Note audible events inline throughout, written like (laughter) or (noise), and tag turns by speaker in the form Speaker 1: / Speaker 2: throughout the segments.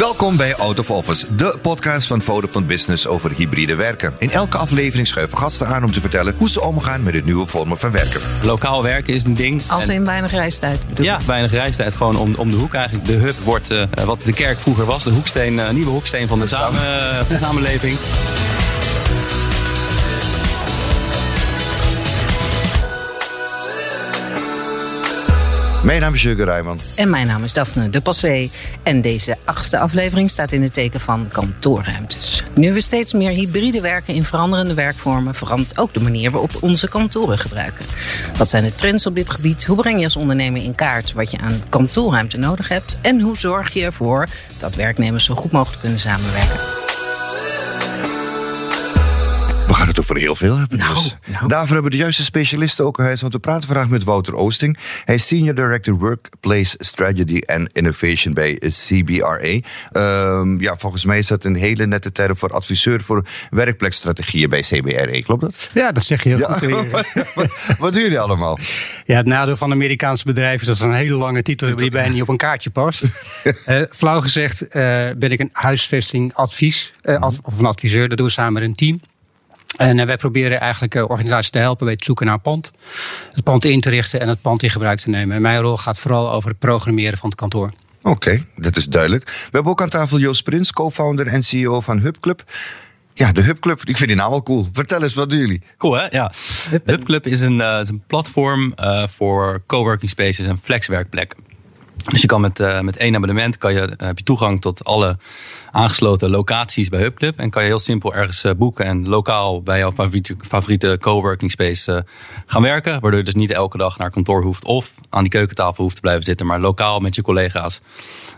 Speaker 1: Welkom bij Out of Office, de podcast van Vodafone Business over hybride werken. In elke aflevering schuiven gasten aan om te vertellen hoe ze omgaan met de nieuwe vormen van werken.
Speaker 2: Lokaal werken is een ding.
Speaker 3: Als
Speaker 2: En-
Speaker 3: in weinig reistijd bedoel
Speaker 2: ja, weinig reistijd. Gewoon om, om de hoek eigenlijk. De hub wordt eh, wat de kerk vroeger was. De hoeksteen, eh, nieuwe hoeksteen van de, samen, (laughs) eh, de samenleving.
Speaker 1: Mijn naam is Jurgen Rijman.
Speaker 3: En mijn naam is Daphne de Passé. En deze achtste aflevering staat in het teken van kantoorruimtes. Nu we steeds meer hybride werken in veranderende werkvormen, verandert ook de manier waarop we onze kantoren gebruiken. Wat zijn de trends op dit gebied? Hoe breng je als ondernemer in kaart wat je aan kantoorruimte nodig hebt? En hoe zorg je ervoor dat werknemers zo goed mogelijk kunnen samenwerken?
Speaker 1: Over heel veel hebben.
Speaker 3: Nou,
Speaker 1: dus.
Speaker 3: nou.
Speaker 1: Daarvoor hebben we de juiste specialisten ook gehuisd. Want we praten vandaag met Wouter Oosting. Hij is Senior Director Workplace Strategy and Innovation bij CBRA. Ehm, ja, volgens mij is dat een hele nette term voor adviseur voor werkplekstrategieën bij CBRA. Klopt dat?
Speaker 4: Ja, dat zeg je heel
Speaker 1: Ja.
Speaker 4: goed. weer. (laughs)
Speaker 1: Wat doen jullie allemaal?
Speaker 4: Ja, het nadeel van Amerikaanse bedrijven is dat ze een hele lange titel hebben die bijna niet op een kaartje past. (laughs) Eh flauw gezegd eh, ben ik een huisvestingadvies, eh, of een adviseur. Dat doen we samen met een team. En eh, wij proberen eigenlijk eh, organisaties te helpen bij het zoeken naar pand. Het pand in te richten en het pand in gebruik te nemen. En mijn rol gaat vooral over het programmeren van het kantoor.
Speaker 1: Oké, dat is duidelijk. We hebben ook aan tafel Joost Prins, co-founder en CEO van Hubclub. Ja, de Hubclub, ik vind die naam wel cool. Vertel eens, wat doen jullie?
Speaker 2: Cool hè? Ja. Hubclub is een, eh, is een platform eh, voor coworking spaces en flexwerkplekken. Dus je kan met, eh, met één abonnement kan je, eh, heb je toegang tot alle aangesloten locaties bij Hubclub. En kan je heel simpel ergens eh, boeken en lokaal bij jouw favoriete, favoriete coworking space gaan werken. Waardoor je dus niet elke dag naar kantoor hoeft of aan die keukentafel hoeft te blijven zitten. Maar lokaal met je collega's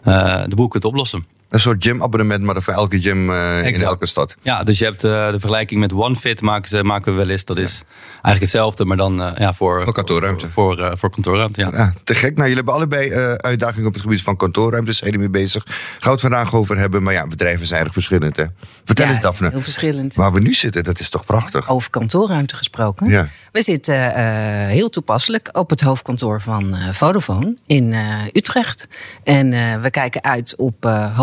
Speaker 2: de boel kunt oplossen.
Speaker 1: Een soort gymabonnement, maar dan voor elke gym eh, in elke stad.
Speaker 2: Ja, dus je hebt eh, de vergelijking met OneFit maken, ze, maken we wel eens. Dat is eigenlijk hetzelfde, maar dan eh, ja, voor,
Speaker 1: Voor kantoorruimte.
Speaker 2: Voor, voor, eh, voor kantoorruimte, ja.
Speaker 1: Ja, te gek. Nou, jullie hebben allebei eh, uitdagingen op het gebied van kantoorruimtes. Zijn jullie mee bezig? Gaan we het vandaag over hebben. Maar ja, bedrijven zijn erg verschillend. Hè? Vertel
Speaker 3: Ja,
Speaker 1: eens, Daphne.
Speaker 3: Heel verschillend.
Speaker 1: Waar we nu zitten, dat is toch prachtig?
Speaker 3: Over kantoorruimte gesproken.
Speaker 1: Ja.
Speaker 3: We zitten eh, heel toepasselijk op het hoofdkantoor van eh, Vodafone in eh, Utrecht. En eh, we kijken uit op eh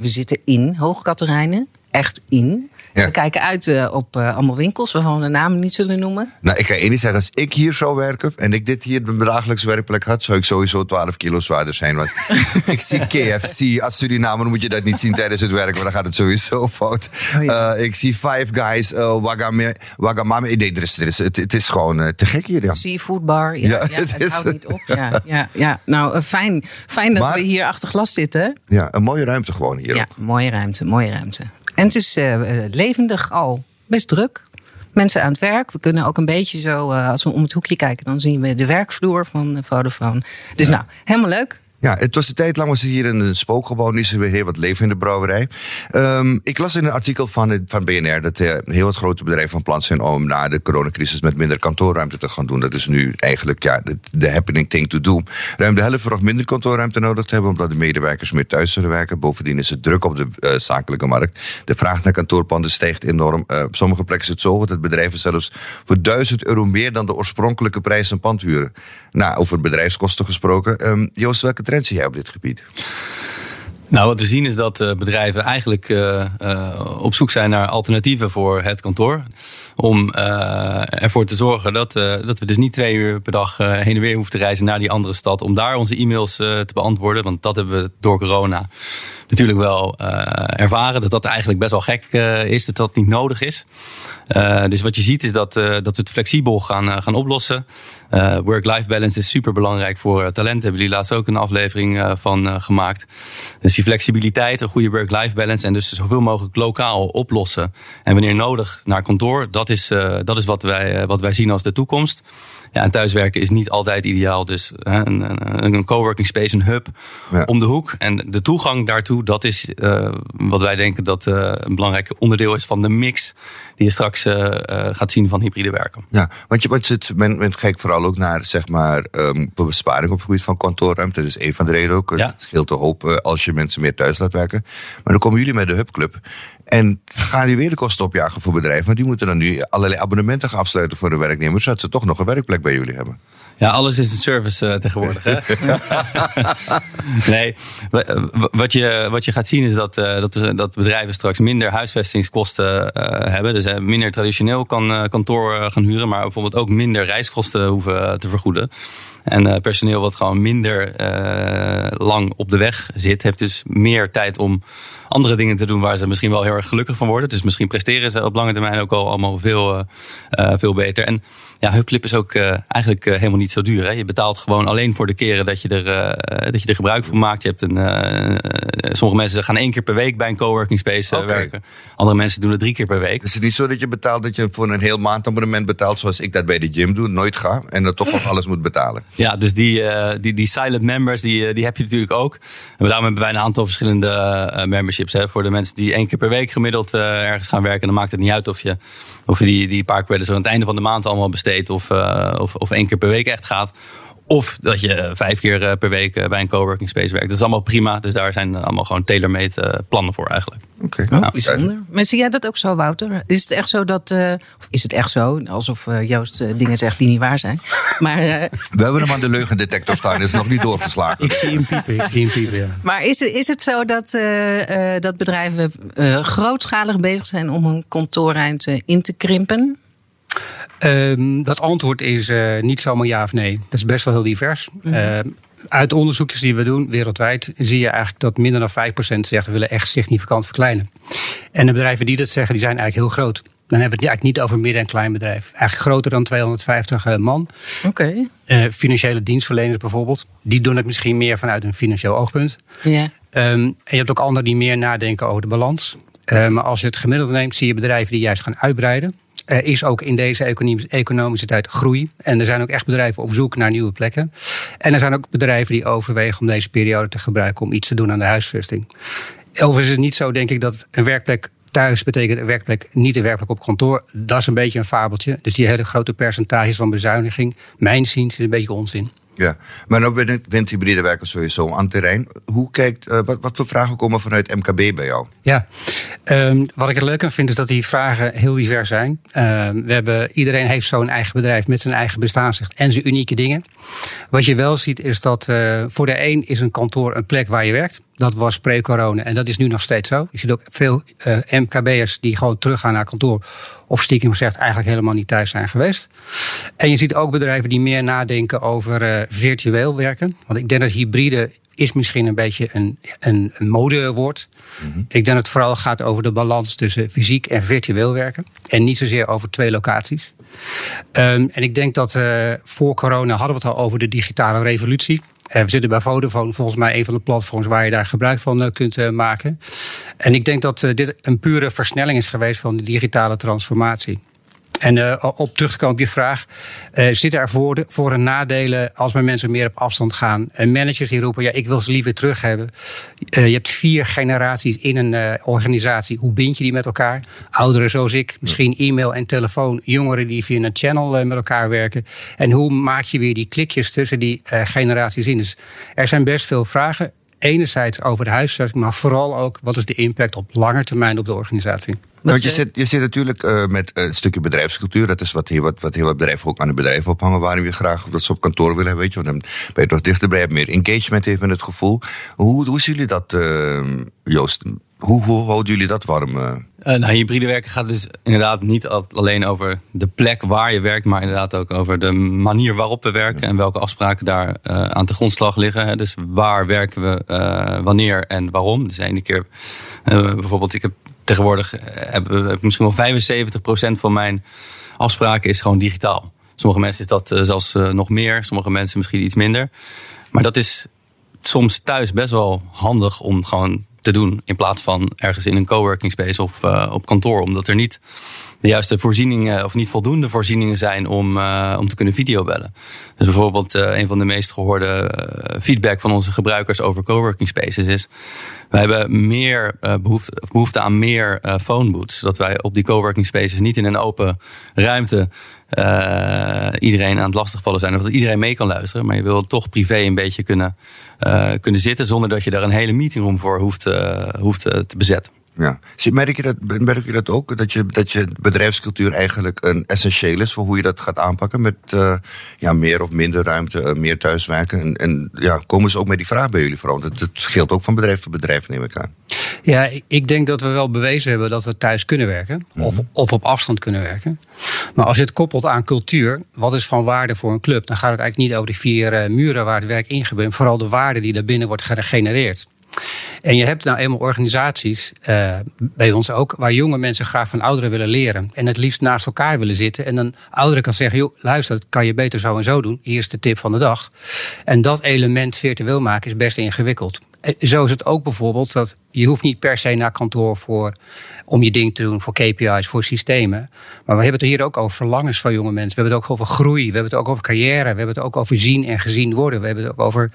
Speaker 3: We zitten in Hoogkaterijnen. Echt in.
Speaker 1: Ja.
Speaker 3: We kijken uit eh, op eh, allemaal winkels waarvan we de namen niet zullen noemen.
Speaker 1: Nou, ik kan ding zeggen. Als ik hier zou werken en ik dit hier mijn dagelijks werkplek had, zou ik sowieso 12 kilo zwaarder zijn. Want (laughs) ik zie KFC. Als Surinamer moet je dat niet zien tijdens het werk, want dan gaat het sowieso fout.
Speaker 3: Oh ja.
Speaker 1: Eh, ik zie Five Guys, Wagame, Wagamame. Nee, er is, er is, het, het is gewoon te gek hier. Ja.
Speaker 3: Seafood bar. Ja, (laughs)
Speaker 1: het
Speaker 3: het,
Speaker 1: is-
Speaker 3: houdt niet op. Ja, ja, ja. Nou, fijn, fijn dat
Speaker 1: Maar-
Speaker 3: we hier achter glas zitten.
Speaker 1: ja, een mooie ruimte gewoon hier
Speaker 3: Ja,
Speaker 1: ook.
Speaker 3: mooie ruimte, mooie ruimte. En het is eh, levendig al. Best druk. Mensen aan het werk. We kunnen ook een beetje zo, eh, als we om het hoekje kijken, dan zien we de werkvloer van Vodafone. Dus nou, helemaal leuk.
Speaker 1: Ja, het was een tijd lang was er hier een spookgebouw. Nu is er weer heel wat leven in de brouwerij. Ehm, ik las in een artikel van, van BNR dat eh, heel wat grote bedrijven van plan zijn om na de coronacrisis met minder kantoorruimte te gaan doen. Dat is nu eigenlijk ja, de, happening thing to do. Ruim de helft nog minder kantoorruimte nodig te hebben, omdat de medewerkers meer thuis zullen werken. Bovendien is het druk op de eh, zakelijke markt. De vraag naar kantoorpanden stijgt enorm. Eh, op sommige plekken is het zo dat bedrijven zelfs voor 1000 euro meer dan de oorspronkelijke prijs een pand huren. Nou, over bedrijfskosten gesproken. Ehm, Joost, welke trends zie jij op dit gebied?
Speaker 2: Nou, wat we zien is dat eh, bedrijven eigenlijk eh, eh, op zoek zijn naar alternatieven voor het kantoor. Om ervoor te zorgen dat, dat we dus niet twee uur per dag heen en weer hoeven te reizen naar die andere stad. Om daar onze e-mails te beantwoorden. Want dat hebben we door corona natuurlijk wel eh, ervaren. Dat dat eigenlijk best wel gek eh, is. Dat dat niet nodig is. Eh, dus wat je ziet is dat, dat we het flexibel gaan, gaan oplossen. Work-life balance is super belangrijk voor talenten. Hebben jullie laatst ook een aflevering van gemaakt. Dus die flexibiliteit, een goede work-life balance. En dus zoveel mogelijk lokaal oplossen. En wanneer nodig naar kantoor. Dat is, dat is wat, wij, wat wij zien als de toekomst. Ja, en thuiswerken is niet altijd ideaal. Dus hè, een, een, coworking space, een hub
Speaker 1: Ja.
Speaker 2: om de hoek. En de toegang daartoe, dat is eh, wat wij denken dat eh, een belangrijk onderdeel is van de mix die je straks eh, gaat zien van hybride werken.
Speaker 1: Ja, want je, want het, men, men kijkt vooral ook naar zeg maar, ehm, besparing op het gebied van kantoorruimte. Dat is een van de redenen ook.
Speaker 2: Ja.
Speaker 1: Het scheelt een hoop als je mensen meer thuis laat werken. Maar dan komen jullie met de Hubclub. En gaan die weer de kosten opjagen voor bedrijven? Want die moeten dan nu allerlei abonnementen gaan afsluiten voor de werknemers, zodat ze toch nog een werkplek bij jullie hebben.
Speaker 2: Ja, alles is een service uh, tegenwoordig. Hè? (laughs) nee, wat je, wat je gaat zien is dat, uh, dat, dat bedrijven straks minder huisvestingskosten uh, hebben. Dus minder traditioneel kan kantoor gaan huren, maar bijvoorbeeld ook minder reiskosten hoeven te vergoeden. En personeel wat gewoon minder lang op de weg zit, heeft dus meer tijd om andere dingen te doen waar ze misschien wel heel erg gelukkig van worden. Dus misschien presteren ze op lange termijn ook al allemaal veel, veel beter. En ja, Hubclip is ook eigenlijk helemaal niet zo duur. Hè? Je betaalt gewoon alleen voor de keren dat je er, uh, dat je er gebruik van maakt. Je hebt een, uh, sommige mensen gaan één keer per week bij een coworking space okay. werken. Andere mensen doen het drie keer per week.
Speaker 1: Dus het is niet zo dat je betaalt dat je voor een heel maandabonnement betaalt zoals ik dat bij de gym doe, nooit ga en dan toch nog alles moet betalen. (laughs)
Speaker 2: Ja, dus die, die, die silent members die, die heb je natuurlijk ook. En daarom hebben wij een aantal verschillende memberships. Hè? Voor de mensen die één keer per week gemiddeld ergens gaan werken, dan maakt het niet uit of je, of je die, die paar credits aan het einde van de maand allemaal besteedt of, of, of één keer per week echt gaat. Of dat je vijf keer eh, per week eh, bij een coworking space werkt. Dat is allemaal prima. Dus daar zijn allemaal gewoon tailor-made eh, plannen voor eigenlijk.
Speaker 3: Oké, okay. oh, bijzonder. Maar zie jij dat ook zo, Wouter? Is het echt zo dat. Uh, of is het echt zo? Alsof uh, Joost uh, dingen zegt die niet waar zijn. (laughs) Maar,
Speaker 1: We hebben hem aan de leugendetector staan. Dat is nog niet doorgeslagen.
Speaker 4: ik zie hem piepen. Ik zie hem piepen ja.
Speaker 3: Maar is, is het zo dat, dat bedrijven grootschalig bezig zijn om hun kantoorruimte in te krimpen?
Speaker 4: Um, dat antwoord is uh, niet zomaar ja of nee. Dat is best wel heel divers. Mm -hmm. uh, uit onderzoekjes die we doen wereldwijd zie je eigenlijk dat minder dan 5% zegt we willen echt significant verkleinen. En de bedrijven die dat zeggen, die zijn eigenlijk heel groot. Dan hebben we het eigenlijk niet over midden- en klein bedrijf. Eigenlijk groter dan 250 uh, man.
Speaker 3: Oké. Okay.
Speaker 4: financiële dienstverleners bijvoorbeeld. Die doen het misschien meer vanuit een financieel oogpunt.
Speaker 3: Ja.
Speaker 4: Um, en je hebt ook anderen die meer nadenken over de balans. Uh, maar als je het gemiddelde neemt, zie je bedrijven die juist gaan uitbreiden. Er is ook in deze economische, tijd groei. En er zijn ook echt bedrijven op zoek naar nieuwe plekken. En er zijn ook bedrijven die overwegen om deze periode te gebruiken om iets te doen aan de huisvesting. Overigens is het niet zo, denk ik, dat een werkplek thuis betekent een werkplek niet een werkplek op kantoor. Dat is een beetje een fabeltje. Dus die hele grote percentages van bezuiniging, mijn zin, is een beetje onzin.
Speaker 1: Ja, maar nou wint hybride werken sowieso aan terrein. Hoe kijkt, uh, wat, wat voor vragen komen vanuit MKB bij jou?
Speaker 4: Ja, um, wat ik er leuk aan vind is dat die vragen heel divers zijn. Uh, we hebben, iedereen heeft zo'n eigen bedrijf met zijn eigen bestaansrecht en zijn unieke dingen. Wat je wel ziet is dat uh, voor de een is een kantoor een plek waar je werkt. Dat was pre-corona en dat is nu nog steeds zo. Je ziet ook veel uh, MKB'ers die gewoon teruggaan naar kantoor. Of stiekem gezegd eigenlijk helemaal niet thuis zijn geweest. En je ziet ook bedrijven die meer nadenken over uh, virtueel werken. Want ik denk dat hybride is misschien een beetje een, een, een modewoord. Mm-hmm. Ik denk dat het vooral gaat over de balans tussen fysiek en virtueel werken. En niet zozeer over twee locaties. Um, en ik denk dat uh, voor corona hadden we het al over de digitale revolutie. Uh, we zitten bij Vodafone, volgens mij een van de platforms waar je daar gebruik van uh, kunt uh, maken. En ik denk dat dit een pure versnelling is geweest van de digitale transformatie. En uh, op terug te komen op je vraag. Uh, zitten er voor, de, voor en nadelen als mijn mensen meer op afstand gaan? En managers die roepen, ja, ik wil ze liever terug hebben. Je hebt vier generaties in een organisatie. Hoe bind je die met elkaar? Ouderen zoals ik, misschien e-mail en telefoon. Jongeren die via een channel met elkaar werken. En hoe maak je weer die klikjes tussen die generaties in? Dus er zijn best veel vragen. Enerzijds over de huisvesting, maar vooral ook wat is de impact op lange termijn op de organisatie.
Speaker 1: Want je zit, je zit natuurlijk uh, met een stukje bedrijfscultuur. Dat is wat heel wat, wat heel wat bedrijven ook aan het bedrijf ophangen. Waarom je graag dat ze op kantoor willen hebben. Weet je, want dan ben je toch dichterbij. Heb meer engagement heeft men het gevoel. Hoe, hoe zien jullie dat, uh, Joost? Hoe, hoe houden jullie dat warm? Uh?
Speaker 2: nou, hybride werken gaat dus inderdaad niet alleen over de plek waar je werkt, maar inderdaad ook over de manier waarop we werken en welke afspraken daar uh, aan de grondslag liggen. Dus waar werken we, uh, wanneer en waarom. Dus de ene keer, bijvoorbeeld, ik heb tegenwoordig hebben we misschien wel 75% van mijn afspraken is gewoon digitaal. Sommige mensen is dat zelfs nog meer, sommige mensen misschien iets minder. Maar dat is soms thuis best wel handig om gewoon te doen. In plaats van ergens in een coworking space of uh, op kantoor. Omdat er niet de juiste voorzieningen of niet voldoende voorzieningen zijn om, uh, om te kunnen videobellen. Dus bijvoorbeeld uh, een van de meest gehoorde feedback van onze gebruikers over coworking spaces is. Wij hebben meer behoefte, behoefte aan meer phone booths. Zodat wij op die coworking spaces niet in een open ruimte uh, iedereen aan het lastigvallen zijn. Of dat iedereen mee kan luisteren. Maar je wil toch privé een beetje kunnen, uh, kunnen zitten. Zonder dat je daar een hele meetingroom voor hoeft, uh, hoeft te bezetten.
Speaker 1: Ja. Merk, je dat, merk je dat ook? Dat je, dat je bedrijfscultuur eigenlijk een essentieel is voor hoe je dat gaat aanpakken? Met ja, meer of minder ruimte, meer thuiswerken. En, en ja, komen ze ook met die vraag bij jullie vooral? Het, het scheelt ook van bedrijf tot bedrijf, neem ik aan.
Speaker 4: Ja, ik denk dat we wel bewezen hebben dat we thuis kunnen werken. Of, mhm. of op afstand kunnen werken. Maar als je het koppelt aan cultuur, wat is van waarde voor een club? Dan gaat het eigenlijk niet over de vier uh, muren waar het werk ingebeurt. Vooral de waarde die daarbinnen wordt gegenereerd. En je hebt nou eenmaal organisaties, uh, bij ons ook, waar jonge mensen graag van ouderen willen leren. En het liefst naast elkaar willen zitten. En een oudere kan zeggen: joh, luister, dat kan je beter zo en zo doen. Hier is de tip van de dag. En dat element virtueel maken is best ingewikkeld. Eh, zo is het ook bijvoorbeeld dat je hoeft niet per se naar kantoor voor, om je ding te doen, voor KPI's, voor systemen. Maar we hebben het hier ook over verlangens van jonge mensen. We hebben het ook over groei. We hebben het ook over carrière. We hebben het ook over zien en gezien worden. We hebben het ook over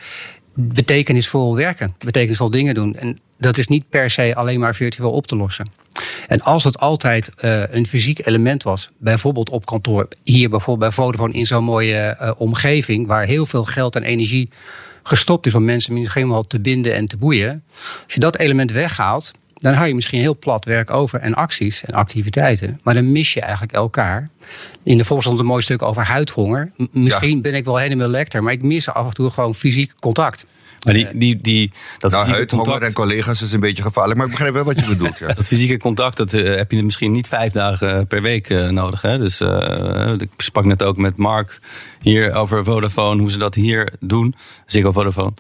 Speaker 4: betekenisvol werken, betekenisvol dingen doen. En dat is niet per se alleen maar virtueel op te lossen. En als het altijd uh, een fysiek element was, bijvoorbeeld op kantoor, hier bijvoorbeeld bij Vodafone in zo'n mooie uh, omgeving, waar heel veel geld en energie gestopt is om mensen misschien wel te binden en te boeien. Als je dat element weghaalt, dan hou je misschien heel plat werk over en acties en activiteiten. Maar dan mis je eigenlijk elkaar. In de volksstand een mooi stuk over huidhonger. misschien ben ik wel helemaal lecter, maar ik mis af en toe gewoon fysiek contact.
Speaker 2: Maar die, die, die,
Speaker 1: dat nou, huidhonger en collega's is een beetje gevaarlijk, maar ik begrijp wel wat je bedoelt. Ja. (laughs)
Speaker 2: dat fysieke contact dat, uh, heb je misschien niet vijf dagen per week uh, nodig. Hè? Dus uh, ik sprak net ook met Mark hier over Vodafone, hoe ze dat hier doen. Ziggo Vodafone.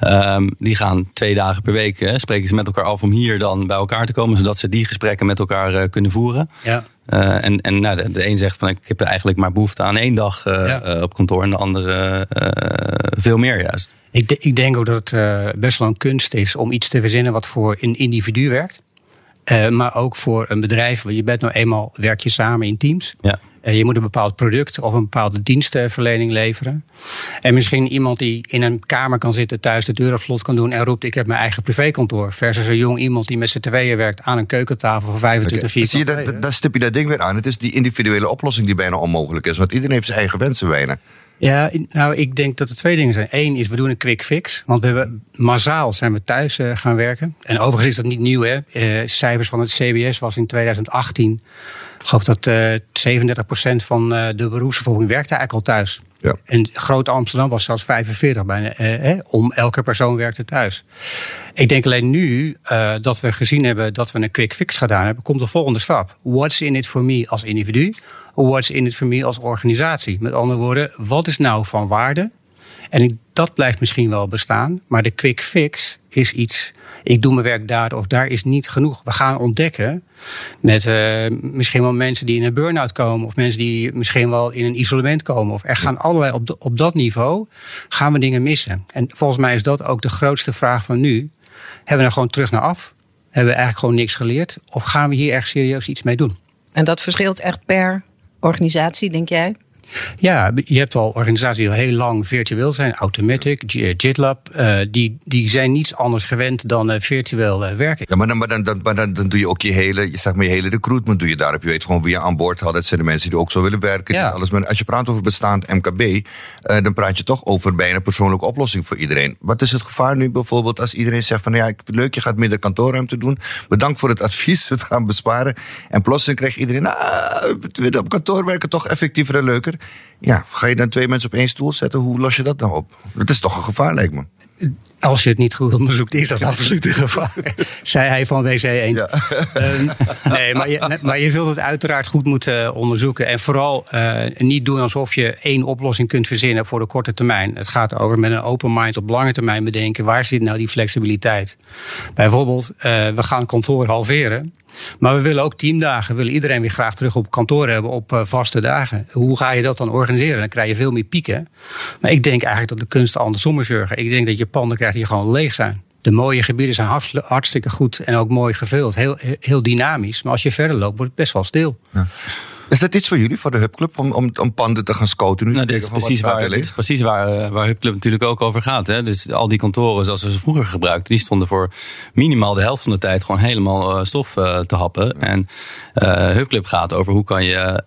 Speaker 2: Um, die gaan twee dagen per week, hè, spreken ze met elkaar af om hier dan bij elkaar te komen, zodat ze die gesprekken met elkaar kunnen voeren.
Speaker 4: Ja.
Speaker 2: Uh, en en nou, de, de, een zegt van ik heb eigenlijk maar behoefte aan één dag uh, ja. uh, op kantoor en de andere veel meer juist.
Speaker 4: Ik, ik denk ook dat het best wel een kunst is om iets te verzinnen wat voor een individu werkt. maar ook voor een bedrijf. Je bent nou eenmaal, werk je samen in teams.
Speaker 2: Ja.
Speaker 4: Eh, je moet een bepaald product of een bepaalde dienstverlening leveren. En misschien iemand die in een kamer kan zitten, thuis de deur op slot kan doen en roept: Ik heb mijn eigen privékantoor. Versus een jong iemand die met z'n tweeën werkt aan een keukentafel voor 25 okay.
Speaker 1: Zie je, dat, dat stip je dat ding weer aan. Het is die individuele oplossing die bijna onmogelijk is. Want iedereen heeft zijn eigen wensen bijna.
Speaker 4: Ja, nou, ik denk dat er twee dingen zijn. Eén is, we doen een quick fix. Want we hebben massaal zijn we thuis uh, gaan werken. En overigens is dat niet nieuw, hè. Uh, cijfers van het CBS was in 2018 ik geloof dat uh, eh, 37% van de beroepsbevolking werkte eigenlijk al thuis.
Speaker 1: Ja.
Speaker 4: En Groot Amsterdam was zelfs 45 bijna. Eh, om elke persoon werkte thuis. Ik denk alleen nu uh, dat we gezien hebben dat we een quick fix gedaan hebben, komt de volgende stap. What's in it for me als individu? What's in it for me als organisatie? Met andere woorden, wat is nou van waarde? En dat blijft misschien wel bestaan, maar de quick fix is iets ik doe mijn werk daar of daar is niet genoeg. We gaan ontdekken met uh, misschien wel mensen die in een burn-out komen, of mensen die misschien wel in een isolement komen. Of er gaan allerlei op, op dat niveau gaan we dingen missen. En volgens mij is dat ook de grootste vraag van nu. Hebben we er gewoon terug naar af? Hebben we eigenlijk gewoon niks geleerd? Of gaan we hier echt serieus iets mee doen?
Speaker 3: En dat verschilt echt per organisatie, denk jij?
Speaker 4: Ja, je hebt al organisaties die al heel lang virtueel zijn. Automatic, JitLab. Uh, die, die zijn niets anders gewend dan uh, virtueel uh, werken.
Speaker 1: Ja, maar, dan, maar, dan, maar dan, dan doe je ook je hele, je, zeg maar, je hele recruitment doe je daarop. Je weet gewoon wie je aan boord had. Dat zijn de mensen die ook zo willen werken. Ja. Alles. Maar als je praat over bestaand MKB, dan praat je toch over bijna een persoonlijke oplossing voor iedereen. Wat is het gevaar nu bijvoorbeeld als iedereen zegt van ja, ik vind het leuk, je gaat minder kantoorruimte doen. Bedankt voor het (laughs) advies, het gaan besparen. En plotseling krijgt iedereen, nou, op kantoor werken toch effectiever en leuker. Ja, ga je dan twee mensen op één stoel zetten? Hoe los je dat nou op? Dat is toch een gevaar, lijkt me.
Speaker 4: Als je het niet goed onderzoekt, is dat absoluut een gevaar. Zei hij van WC 1. Ja. Um, nee, maar je, maar je zult het uiteraard goed moeten onderzoeken. En vooral uh, niet doen alsof je één oplossing kunt verzinnen voor de korte termijn. Het gaat over met een open mind op lange termijn bedenken. Waar zit nou die flexibiliteit? Bijvoorbeeld, uh, we gaan kantoor halveren. Maar we willen ook teamdagen. We willen iedereen weer graag terug op kantoor hebben op uh, vaste dagen. Hoe ga je dat dan organiseren? Dan krijg je veel meer pieken. Maar ik denk eigenlijk dat de kunst andersom is, Jurgen. Ik denk dat je panden krijgt die gewoon leeg zijn. De mooie gebieden zijn hartstikke goed en ook mooi gevuld. Heel, heel dynamisch. Maar als je verder loopt, wordt het best wel stil. Ja.
Speaker 1: Is dat iets voor jullie, voor de Hubclub, om, om, om panden te gaan scouten? Nu
Speaker 2: nou, dit is precies, waar, dit is precies waar, waar Hubclub natuurlijk ook over gaat. Hè? Dus al die kantoren zoals we ze vroeger gebruikten, die stonden voor minimaal de helft van de tijd gewoon helemaal uh, stof uh, te happen. En Hubclub gaat over hoe kan je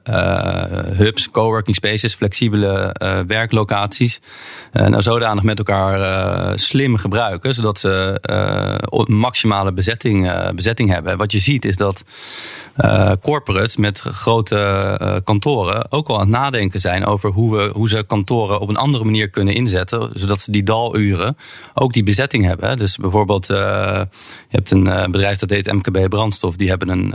Speaker 2: hubs, coworking spaces, flexibele werklocaties, nou zodanig met elkaar slim gebruiken, zodat ze maximale bezetting, bezetting hebben. Wat je ziet is dat uh, corporates met grote uh, kantoren ook al aan het nadenken zijn over hoe, we, hoe ze kantoren op een andere manier kunnen inzetten, zodat ze die daluren ook die bezetting hebben. Dus bijvoorbeeld, uh, je hebt een bedrijf dat heet MKB Brandstof, die hebben een,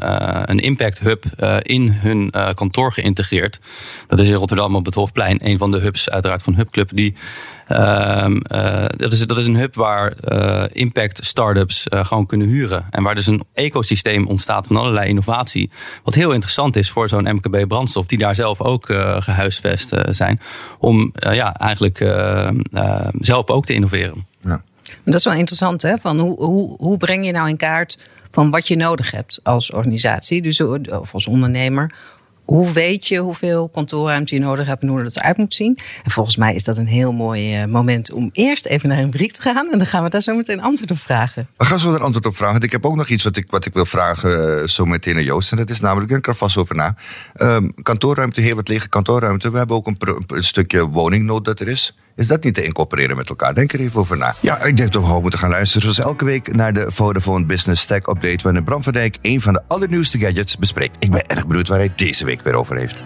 Speaker 2: een impact hub in hun kantoor geïntegreerd. Dat is in Rotterdam op het Hofplein, een van de hubs uiteraard van Hubclub, die Um, uh, dat, is, dat is een hub waar uh, impact startups uh, gewoon kunnen huren. En waar dus een ecosysteem ontstaat van allerlei innovatie. Wat heel interessant is voor zo'n MKB brandstof, die daar zelf ook gehuisvest zijn. Om ja, eigenlijk zelf ook te innoveren. Ja.
Speaker 3: Dat is wel interessant, hè? Van hoe, hoe, hoe breng je nou in kaart van wat je nodig hebt als organisatie, dus, of als ondernemer, hoe weet je hoeveel kantoorruimte je nodig hebt en hoe dat eruit moet zien? En volgens mij is dat een heel mooi eh, moment om eerst even naar een brief te gaan. En dan gaan we daar zo meteen antwoord op vragen.
Speaker 1: We gaan zo een antwoord op vragen. Ik heb ook nog iets wat ik, wat ik wil vragen uh, zo meteen aan Joost. En dat is namelijk, ik er vast over na. Um, kantoorruimte, heel wat lege kantoorruimte. We hebben ook een, een stukje woningnood dat er is. Is dat niet te incorporeren met elkaar? Denk er even over na. Ja, ik denk dat we gewoon moeten gaan luisteren, zoals elke week, naar de Vodafone Business Stack Update, waarin Bram van Dijk een van de allernieuwste gadgets bespreekt. Ik ben erg benieuwd waar hij deze week weer over heeft.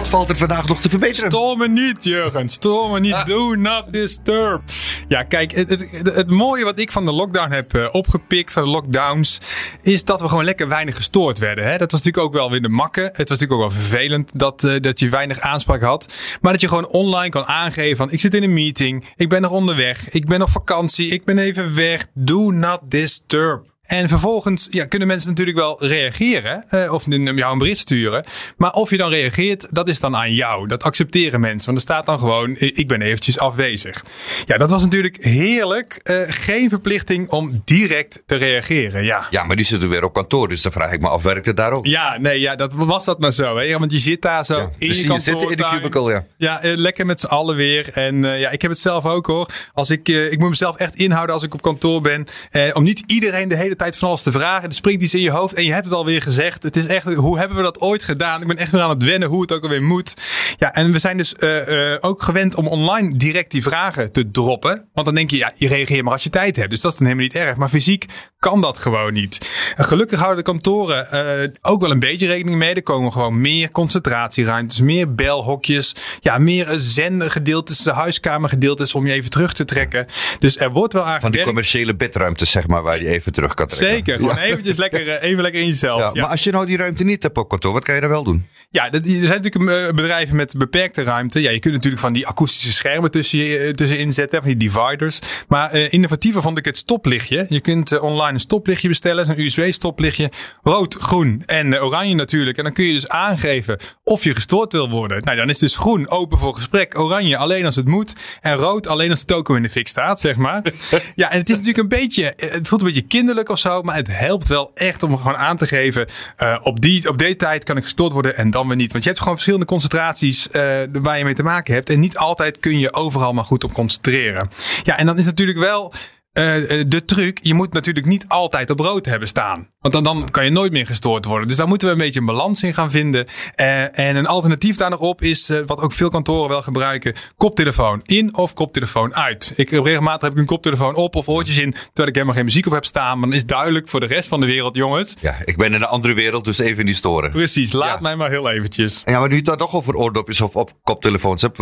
Speaker 1: Wat valt er vandaag nog te verbeteren?
Speaker 5: Stoor me niet, Jurgen. Stoor me niet. Ah. Do not disturb. Ja, kijk, het, het, het, mooie wat ik van de lockdown heb uh, opgepikt, van de lockdowns, is dat we gewoon lekker weinig gestoord werden. Hè? Dat was natuurlijk ook wel weer de makke. Het was natuurlijk ook wel vervelend dat, uh, dat je weinig aanspraak had. Maar dat je gewoon online kan aangeven van, ik zit in een meeting, ik ben nog onderweg, ik ben op vakantie, ik ben even weg. Do not disturb. En vervolgens ja, kunnen mensen natuurlijk wel reageren. Uh, of jou een bericht sturen. Maar of je dan reageert, dat is dan aan jou. Dat accepteren mensen. Want er staat dan gewoon, ik ben eventjes afwezig. Ja, dat was natuurlijk heerlijk. Uh, geen verplichting om direct te reageren. Ja.
Speaker 1: ja, maar die zitten weer op kantoor. Dus dan vraag ik me af, werkt het daar ook?
Speaker 5: Ja, nee, ja, dat was dat maar zo. Hè? Ja, want je zit daar zo in dus je kantoor.
Speaker 1: In de cubicle, ja.
Speaker 5: Ja, uh, lekker met z'n allen weer. En ja, ik heb het zelf ook hoor. Als ik, ik moet mezelf echt inhouden als ik op kantoor ben. om niet iedereen de hele tijd van alles te vragen. Er springt iets in je hoofd en je hebt het alweer gezegd. Het is echt, hoe hebben we dat ooit gedaan? Ik ben echt weer aan het wennen hoe het ook alweer moet. Ja, en we zijn dus uh, uh, ook gewend om online direct die vragen te droppen. Want dan denk je, ja, je reageert maar als je tijd hebt. Dus dat is dan helemaal niet erg. Maar fysiek kan dat gewoon niet. En gelukkig houden de kantoren uh, ook wel een beetje rekening mee. Er komen gewoon meer concentratieruimtes, meer belhokjes. Ja, meer zengedeeltes, huiskamergedeeltes om je even terug te trekken. Dus er wordt wel
Speaker 1: aan Van die commerciële bedruimtes, zeg maar, waar je even terug kan trekken.
Speaker 5: Zeker, gewoon eventjes lekker, eh, even lekker in jezelf. Ja,
Speaker 1: Maar als je nou die ruimte niet hebt op kantoor, wat kan je daar wel doen?
Speaker 5: Ja, er zijn natuurlijk eh, bedrijven met beperkte ruimte. Ja, je kunt natuurlijk van die akoestische schermen tussen, tussenin zetten, van die dividers. Maar uh, innovatiever vond ik het stoplichtje. Je kunt online een stoplichtje bestellen, een USB-stoplichtje. Rood, groen en oranje natuurlijk. En dan kun je dus aangeven of je gestoord wil worden. Nou, dan is dus groen open voor gesprek, oranje alleen als het moet. En rood alleen als de toko in de fik staat, zeg maar. (laughs) ja, en het is natuurlijk een beetje, het voelt een beetje kinderlijk of Maar het helpt wel echt om gewoon aan te geven, uh, op, die, op deze tijd kan ik gestoord worden en dan weer niet. Want je hebt gewoon verschillende concentraties uh, waar je mee te maken hebt. En niet altijd kun je overal maar goed op concentreren. Ja, en dan is natuurlijk wel uh, de truc, je moet natuurlijk niet altijd op rood hebben staan. Want dan, dan kan je nooit meer gestoord worden. Dus daar moeten we een beetje een balans in gaan vinden. Uh, en een alternatief daar nog op is, uh, wat ook veel kantoren wel gebruiken, koptelefoon in of koptelefoon uit. Ik regelmatig heb ik een koptelefoon op of oortjes in, terwijl ik helemaal geen muziek op heb staan. Maar dan is duidelijk voor de rest van de wereld, jongens.
Speaker 1: Ja, ik ben in een andere wereld, dus even niet storen.
Speaker 5: Precies, laat ja. mij maar heel eventjes.
Speaker 1: Ja, maar nu dat toch over oordopjes of op koptelefoons. Heb,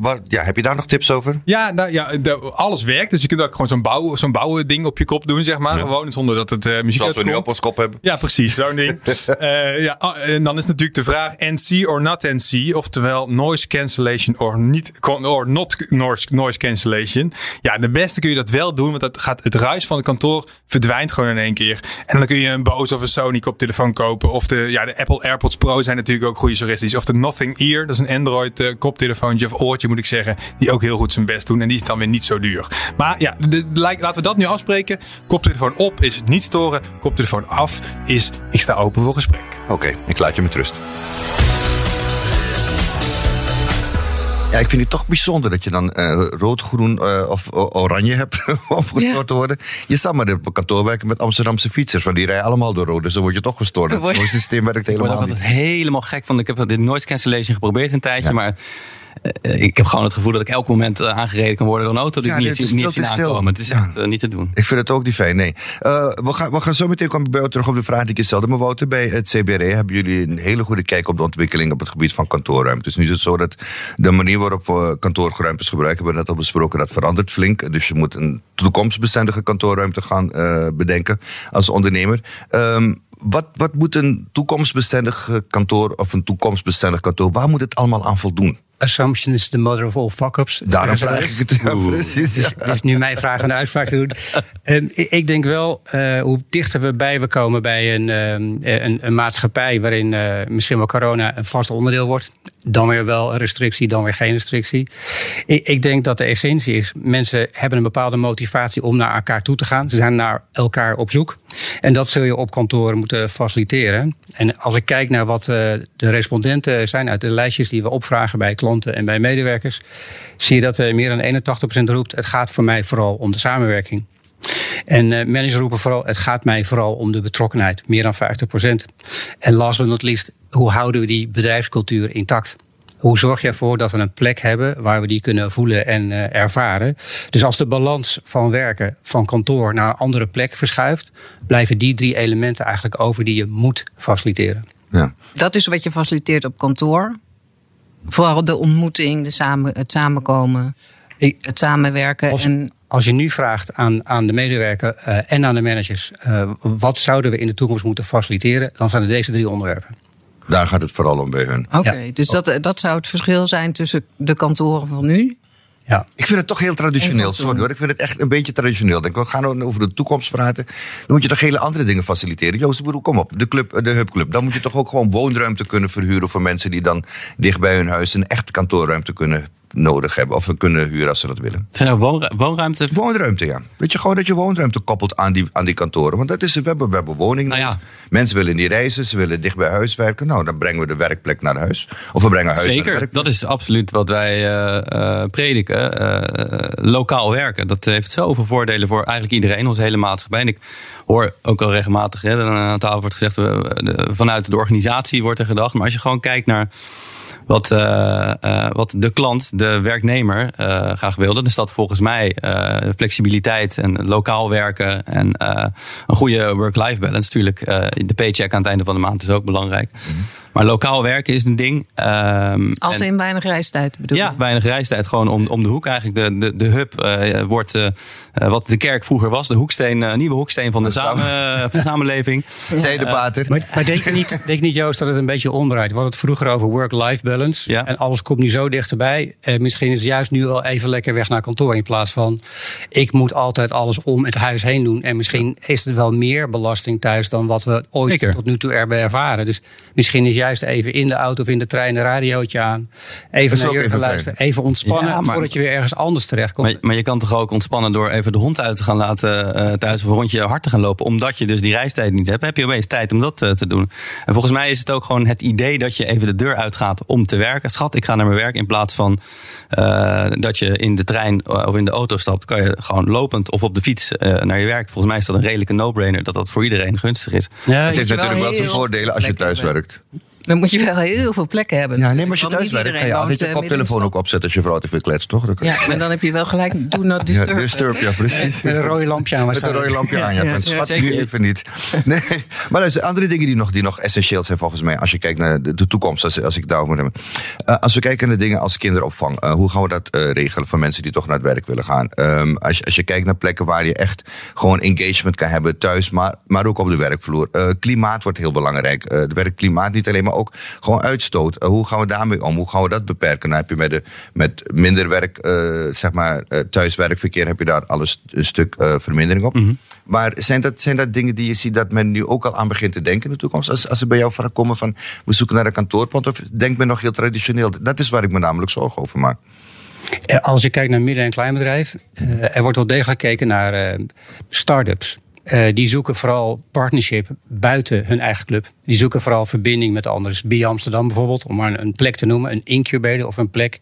Speaker 1: wat, ja, heb je daar nog tips over?
Speaker 5: Ja, nou, ja de, alles werkt. Dus je kunt ook gewoon zo'n bouw zo'n bouwen ding op je kop doen, zeg maar. Ja. Gewoon zonder dat het muziek
Speaker 1: Zoals kop hebben.
Speaker 5: Ja, precies. Zo'n ding. uh, (laughs) ja, en dan is natuurlijk de vraag NC or not NC. Oftewel noise cancellation or, niet, or not noise, noise cancellation. Ja, de beste kun je dat wel doen. Want dat gaat, het ruis van het kantoor verdwijnt gewoon in één keer. En dan kun je een Bose of een Sony koptelefoon kopen. Of de, ja, de Apple AirPods Pro zijn natuurlijk ook goede suggesties. Of de Nothing Ear. Dat is een Android uh, koptelefoontje of oortje moet ik zeggen. Die ook heel goed zijn best doen. En die is dan weer niet zo duur. Maar ja, de, de, laten we dat nu afspreken. Koptelefoon op is het niet storen. Koptelefoon antwoord af is: ik sta open voor gesprek.
Speaker 1: Oké, ik laat je met rust. Ja, ik vind het toch bijzonder dat je dan uh, rood, groen uh, of oranje hebt (laughs) om gestoord te worden. Je zal maar op een kantoor werken met Amsterdamse fietsers, want die rijden allemaal door rood, dus dan word je toch gestoord. Het systeem werkt helemaal
Speaker 2: niet. Ik word altijd helemaal gek van. Ik heb dit noise cancellation geprobeerd een tijdje, ja. maar ik heb gewoon het gevoel dat ik elk moment uh, aangereden kan worden door een auto die ja, niet, zien aankomen. Het is echt uh, niet te doen.
Speaker 1: Ik vind het ook niet fijn, nee. we, gaan, we gaan zo meteen komen bij terug op de vraag die ik je stelde. Maar Wouter, bij het CBRE hebben jullie een hele goede kijk op de ontwikkeling op het gebied van kantoorruimte. Dus nu is het zo dat de manier waarop we kantoorruimtes gebruiken, hebben we net al besproken, dat verandert flink. Dus je moet een toekomstbestendige kantoorruimte gaan bedenken als ondernemer. Um, wat, wat moet een toekomstbestendig kantoor of een toekomstbestendig kantoor, waar moet het allemaal aan voldoen?
Speaker 4: Assumption is the mother of all fuck-ups.
Speaker 1: Daarom vraag ik het. (laughs) Ja, precies.
Speaker 4: Dus, dus, nu mijn vraag en de uitspraak te doen. Um, ik denk wel, uh, hoe dichter we bij we komen bij een, um, een, een, maatschappij waarin uh, misschien wel corona een vast onderdeel wordt. Dan weer wel een restrictie, dan weer geen restrictie. Ik, ik denk dat de essentie is, mensen hebben een bepaalde motivatie om naar elkaar toe te gaan. Ze zijn naar elkaar op zoek. En dat zul je op kantoren moeten faciliteren. En als ik kijk naar wat uh, de respondenten zijn uit de lijstjes die we opvragen bij klanten en bij medewerkers, zie je dat meer dan 81% roept: het gaat voor mij vooral om de samenwerking. En uh, managers roepen vooral: het gaat mij vooral om de betrokkenheid, meer dan 50%. En last but not least, hoe houden we die bedrijfscultuur intact? Hoe zorg je ervoor dat we een plek hebben waar we die kunnen voelen en uh, ervaren? Dus als de balans van werken van kantoor naar een andere plek verschuift, blijven die drie elementen eigenlijk over die je moet faciliteren.
Speaker 3: Ja. Dat is wat je faciliteert op kantoor. Vooral de ontmoeting, de samen, het samenkomen, Ik, het samenwerken.
Speaker 4: Als,
Speaker 3: en
Speaker 4: als je nu vraagt aan, aan de medewerker uh, en aan de managers, uh, wat zouden we in de toekomst moeten faciliteren, dan zijn er deze drie onderwerpen.
Speaker 1: Daar gaat het vooral om bij hun.
Speaker 3: Oké, okay, ja. dus dat, dat zou het verschil zijn tussen de kantoren van nu
Speaker 1: ja. Ik vind het toch heel traditioneel. Sorry hoor. Ik vind het echt een beetje traditioneel. Denk, we gaan over de toekomst praten. Dan moet je toch hele andere dingen faciliteren. Joost, bedoel, kom op. De, club, de hubclub. Dan moet je toch ook gewoon woonruimte kunnen verhuren voor mensen die dan dicht bij hun huis een echt kantoorruimte kunnen nodig hebben. Of we kunnen huren als ze dat willen.
Speaker 2: Zijn er woonru woonruimte?
Speaker 1: Woonruimte, ja. Weet je, gewoon dat je woonruimte koppelt aan die, aan die kantoren. Want dat is, we hebben, we hebben woning. Nou ja. Mensen willen niet reizen, ze willen dicht bij huis werken. Nou, dan brengen we de werkplek naar huis. Of we brengen huis
Speaker 2: Zeker,
Speaker 1: naar de
Speaker 2: dat is absoluut wat wij uh, uh, prediken. Uh, lokaal werken. Dat heeft zoveel voordelen voor eigenlijk iedereen, onze hele maatschappij. En ik hoor ook al regelmatig, hè, aan tafel wordt gezegd, vanuit de organisatie wordt er gedacht. Maar als je gewoon kijkt naar wat, uh, uh, wat de klant, de werknemer, uh, graag wilde. Dus dat volgens mij flexibiliteit en lokaal werken en een goede work-life balance. Natuurlijk, de paycheck aan het einde van de maand is ook belangrijk. -hmm. Maar lokaal werken is een ding.
Speaker 3: Um, Als en, in weinig reistijd bedoel
Speaker 2: Ja, weinig reistijd. Gewoon om, om de hoek. Eigenlijk de, de, de hub uh, wordt uh, wat de kerk vroeger was. De hoeksteen, uh, nieuwe hoeksteen van de, samen, (laughs) de samenleving.
Speaker 1: Zij de pater.
Speaker 4: Maar, maar, denk, je niet, denk niet, Joost, dat het een beetje omdraait? We hadden het vroeger over work-life balance. Ja. En alles komt nu zo dichterbij. misschien is het juist nu wel even lekker weg naar kantoor. In plaats van, ik moet altijd alles om het huis heen doen. En misschien is het wel meer belasting thuis dan wat we ooit Zeker. tot nu toe erbij ervaren. Dus misschien is juist even in de auto of in de trein een radiootje aan. Even naar Jurgen luisteren. Even ontspannen ja, maar, voordat je weer ergens anders terechtkomt.
Speaker 2: Maar, maar, je kan toch ook ontspannen door even de hond uit te gaan laten uh, thuis of een rondje hard te gaan lopen. Omdat je dus die reistijd niet hebt. Heb je opeens tijd om dat uh, te doen. En volgens mij is het ook gewoon het idee dat je even de deur uitgaat om te werken. Schat, ik ga naar mijn werk. In plaats van uh, dat je in de trein of in de auto stapt. Kan je gewoon lopend of op de fiets naar je werk. Volgens mij is dat een redelijke no-brainer. Dat dat voor iedereen gunstig is.
Speaker 1: Ja, het heeft natuurlijk wel zijn voordelen als je thuis werkt.
Speaker 3: Dan moet je wel heel veel plekken hebben.
Speaker 1: Ja, nee, maar als je thuis werkt, kan je altijd je koptelefoon ook opzetten als je vrouw te veel kletst, toch?
Speaker 3: Ja, maar dan heb je wel gelijk do not disturb.
Speaker 1: Ja, disturb, ja, precies.
Speaker 4: Met een rode lampje aan.
Speaker 1: Met een rode lampje aan, ja. (laughs) ja, schat nu even niet. (laughs) Nee, maar er zijn andere dingen die nog, die nog essentieel zijn volgens mij. Als je kijkt naar de, de toekomst, als, als ik daarover moet hebben. Uh, als we kijken naar dingen als kinderopvang. Uh, hoe gaan we dat uh, regelen voor mensen die toch naar het werk willen gaan? Um, als, je, als je kijkt naar plekken waar je echt gewoon engagement kan hebben thuis, maar, maar ook op de werkvloer. klimaat wordt heel belangrijk. het werkklimaat niet alleen, maar ook gewoon uitstoot. Uh, hoe gaan we daarmee om? Hoe gaan we dat beperken? Dan heb je met, de, met minder werk, uh, zeg maar, uh, thuiswerkverkeer, heb je daar alles een stuk vermindering op. Mm -hmm. Maar zijn dat, zijn dat dingen die je ziet dat men nu ook al aan begint te denken in de toekomst? Als, als ze bij jou vragen komen van we zoeken naar een kantoorpand, of denkt men nog heel traditioneel? Dat is waar ik me namelijk zorgen over maak.
Speaker 4: Als je kijkt naar midden- en kleinbedrijf, er wordt wel degelijk gekeken naar start-ups. Uh, die zoeken vooral partnership buiten hun eigen club. Die zoeken vooral verbinding met anderen. Dus Amsterdam bijvoorbeeld, om maar een plek te noemen, een incubator of een plek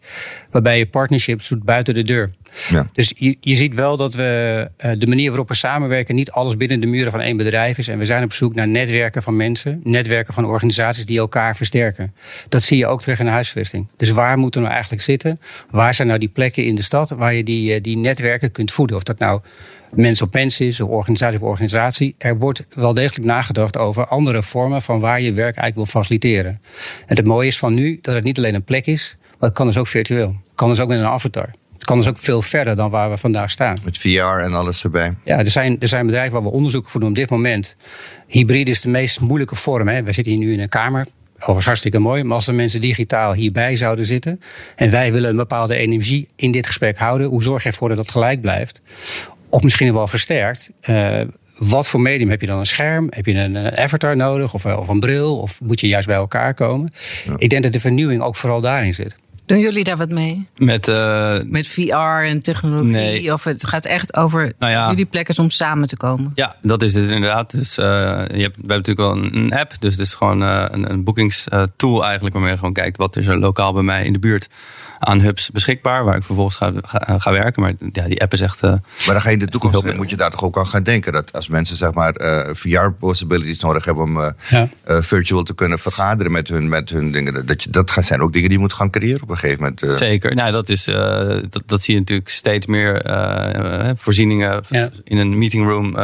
Speaker 4: waarbij je partnerships doet buiten de deur. Ja. Dus je, je ziet wel dat we uh, de manier waarop we samenwerken niet alles binnen de muren van één bedrijf is. En we zijn op zoek naar netwerken van mensen, netwerken van organisaties die elkaar versterken. Dat zie je ook terug in de huisvesting. Dus waar moeten we eigenlijk zitten? Waar zijn nou die plekken in de stad waar je die, die netwerken kunt voeden? Of dat nou mens op mens is, of organisatie op organisatie. Er wordt wel degelijk nagedacht over andere vormen van waar je werk eigenlijk wil faciliteren. En het mooie is van nu dat het niet alleen een plek is, maar het kan dus ook virtueel. Het kan dus ook met een avatar. Het kan dus ook veel verder dan waar we vandaag staan.
Speaker 1: Met VR en alles erbij.
Speaker 4: Ja, er zijn, er zijn bedrijven waar we onderzoek voor doen op dit moment. Hybride is de meest moeilijke vorm. Hè. We zitten hier nu in een kamer. Overigens hartstikke mooi. Maar als de mensen digitaal hierbij zouden zitten. en wij willen een bepaalde energie in dit gesprek houden. hoe zorg je ervoor dat dat gelijk blijft? Of misschien wel versterkt. Uh, wat voor medium heb je dan? Een scherm? Heb je een, een avatar nodig? Of, of, een bril? Of moet je juist bij elkaar komen? Ik denk dat de vernieuwing ook vooral daarin zit.
Speaker 3: Doen jullie daar wat mee?
Speaker 2: Met, uh,
Speaker 3: Met VR en technologie? Nee. Of het gaat echt over nou ja, jullie plekken om samen te komen?
Speaker 2: Ja, dat is het inderdaad. Dus, uh, je hebt, we hebben natuurlijk wel een, app. Dus het is gewoon uh, een, een boekingstool eigenlijk. Waarmee je gewoon kijkt wat is er lokaal bij mij in de buurt aan hubs beschikbaar. Waar ik vervolgens ga, ga, werken. Maar ja, die app is echt. Uh, maar
Speaker 1: dan ga je in de toekomst, moet je daar toch ook aan gaan denken. Dat als mensen zeg maar uh, eh, VR-possibilities nodig hebben om uh, ja. virtual te kunnen vergaderen met hun, met hun dingen. Dat, je, dat zijn ook dingen die je moet gaan creëren op een gegeven moment.
Speaker 2: Zeker. Nou, dat, is, dat, dat zie je natuurlijk steeds meer voorzieningen in een meetingroom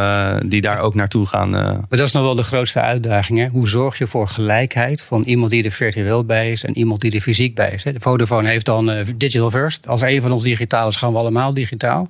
Speaker 2: die daar ook naartoe gaan. Maar
Speaker 4: dat is nog wel de grootste uitdaging. Hè? Hoe zorg je voor gelijkheid van iemand die er virtueel bij is en iemand die er fysiek bij is? Hè? De Vodafone heeft dan eh, digital first. Als een van ons digitaal is, gaan we allemaal digitaal.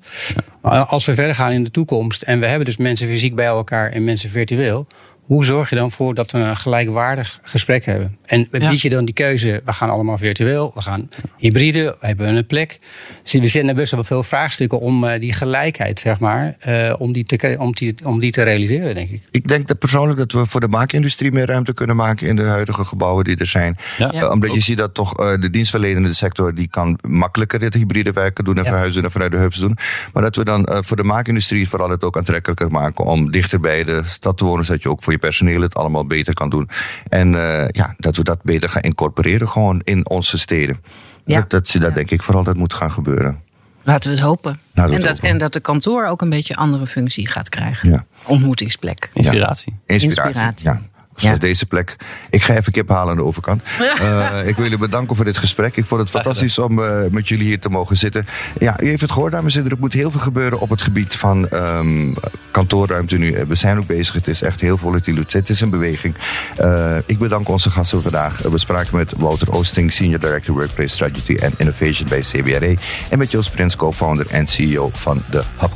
Speaker 4: Als we verder gaan in de toekomst en we hebben dus mensen fysiek bij elkaar en mensen virtueel, hoe zorg je dan voor dat we een gelijkwaardig gesprek hebben? En bied je dan die keuze, we gaan allemaal virtueel, we gaan hybride, we hebben een plek. Dus we zitten best wel veel vraagstukken om uh, die gelijkheid, zeg maar, uh, om, die te, om, die, om die te realiseren, denk ik.
Speaker 1: Ik denk dat persoonlijk dat we voor de maakindustrie meer ruimte kunnen maken in de huidige gebouwen die er zijn. Ja. Uh, omdat je ziet dat toch de dienstverlenende sector, die kan makkelijker dit hybride werken doen en verhuizen en vanuit de hubs doen. Maar dat we dan voor de maakindustrie vooral het ook aantrekkelijker maken om dichter bij de stad te wonen, zodat je ook voor je personeel het allemaal beter kan doen. En uh, ja, dat we dat beter gaan incorporeren gewoon in onze steden. Ja. Dat, dat, dat denk ik vooral dat moet gaan gebeuren.
Speaker 3: Laten we het hopen. en, dat, en dat de kantoor ook een beetje andere functie gaat krijgen. Ja. Ontmoetingsplek.
Speaker 2: Inspiratie.
Speaker 1: Inspiratie. Inspiratie. Ja. Zoals deze plek. Ik ga even kip halen aan de overkant. (laughs) Uh, ik wil jullie bedanken voor dit gesprek. Ik vond het fantastisch om uh, met jullie hier te mogen zitten. Ja, u heeft het gehoord, dames en heren. Er moet heel veel gebeuren op het gebied van um, kantoorruimte nu. We zijn ook bezig. Het is echt heel volatiel. Het is een beweging. Uh, ik bedank onze gasten vandaag. We spraken met Wouter Oosting, Senior Director Workplace Strategy and Innovation bij CBRE. En met Joost Prins, co-founder en CEO van de Hub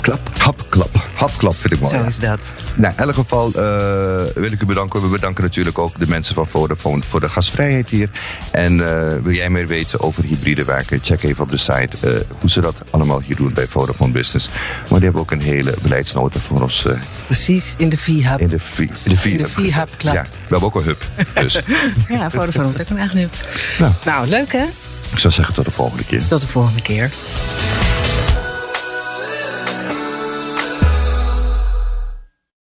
Speaker 1: Club.
Speaker 3: Hub Club
Speaker 1: vind ik mooi.
Speaker 3: Zo is dat.
Speaker 1: Nou, in elk geval wil ik u bedanken. We bedanken natuurlijk ook de mensen van Vodafone voor de gastvrijheid hier. En uh, wil jij meer weten over hybride werken? Check even op de site uh, hoe ze dat allemaal hier doen bij Vodafone Business. Maar die hebben ook een hele beleidsnota voor ons.
Speaker 3: Precies, in de V-Hub.
Speaker 1: In de
Speaker 3: V-Hub Club.
Speaker 1: Ja, we hebben ook een hub. Dus. (laughs)
Speaker 3: ja, Vodafone heeft ook een eigen hub. Nou. nou, leuk hè?
Speaker 1: Ik zou zeggen tot de volgende keer.
Speaker 3: Tot de volgende keer.